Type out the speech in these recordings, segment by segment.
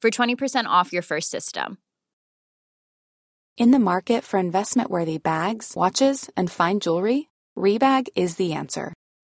for 20% off your first system. In the market for investment worthy bags, watches, and fine jewelry, Rebag is the answer.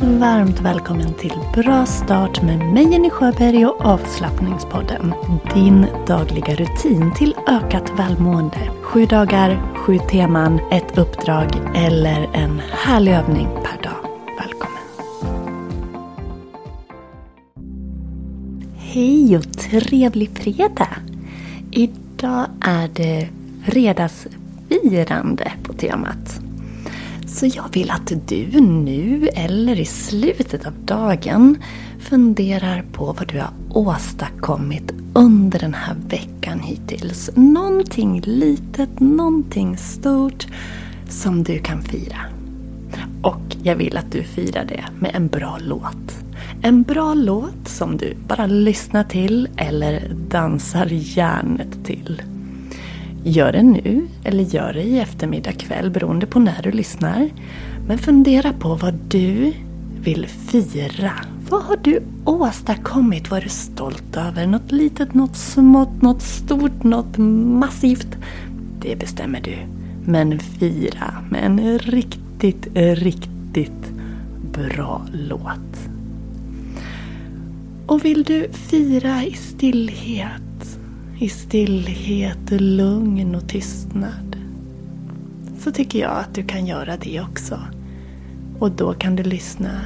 Varmt välkommen till Bra start med mig Jenny Sjöberg och avslappningspodden. Din dagliga rutin till ökat välmående. Sju dagar, sju teman, ett uppdrag eller en härlig övning per dag. Välkommen! Hej och trevlig fredag! Idag är det fredagsfirande på temat. Så jag vill att du nu eller i slutet av dagen funderar på vad du har åstadkommit under den här veckan hittills. Någonting litet, någonting stort som du kan fira. Och jag vill att du firar det med en bra låt. En bra låt som du bara lyssnar till eller dansar hjärnet till. Gör det nu eller gör det i eftermiddag kväll beroende på när du lyssnar. Men fundera på vad du vill fira. Vad har du åstadkommit? Vad är du stolt över? Något litet, något smått, något stort, något massivt? Det bestämmer du. Men fira med en riktigt, riktigt bra låt. Och vill du fira i stillhet i stillhet, lugn och tystnad så tycker jag att du kan göra det också. Och då kan du lyssna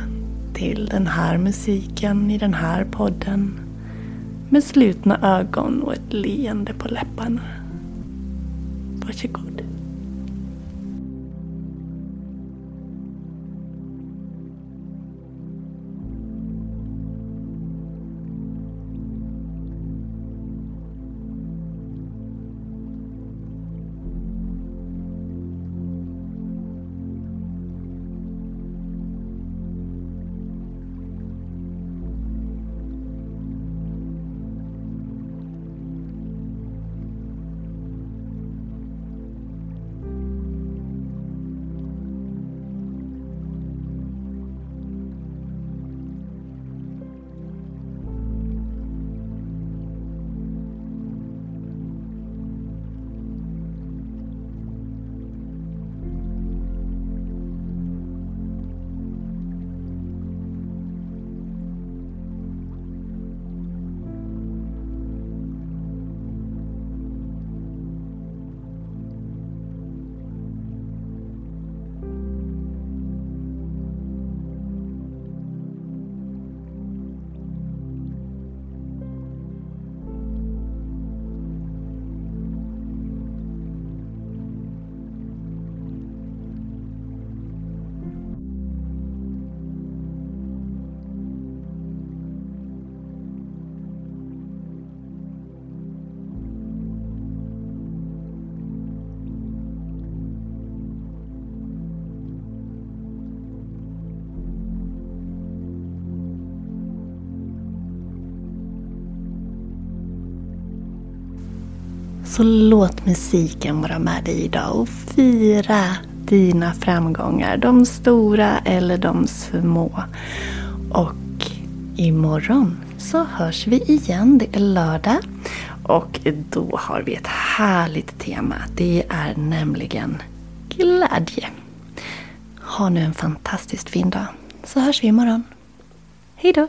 till den här musiken i den här podden med slutna ögon och ett leende på läpparna. Varsågod. Så låt musiken vara med dig idag och fira dina framgångar. De stora eller de små. Och imorgon så hörs vi igen. Det är lördag. Och då har vi ett härligt tema. Det är nämligen glädje. Ha nu en fantastiskt fin dag. Så hörs vi imorgon. Hejdå!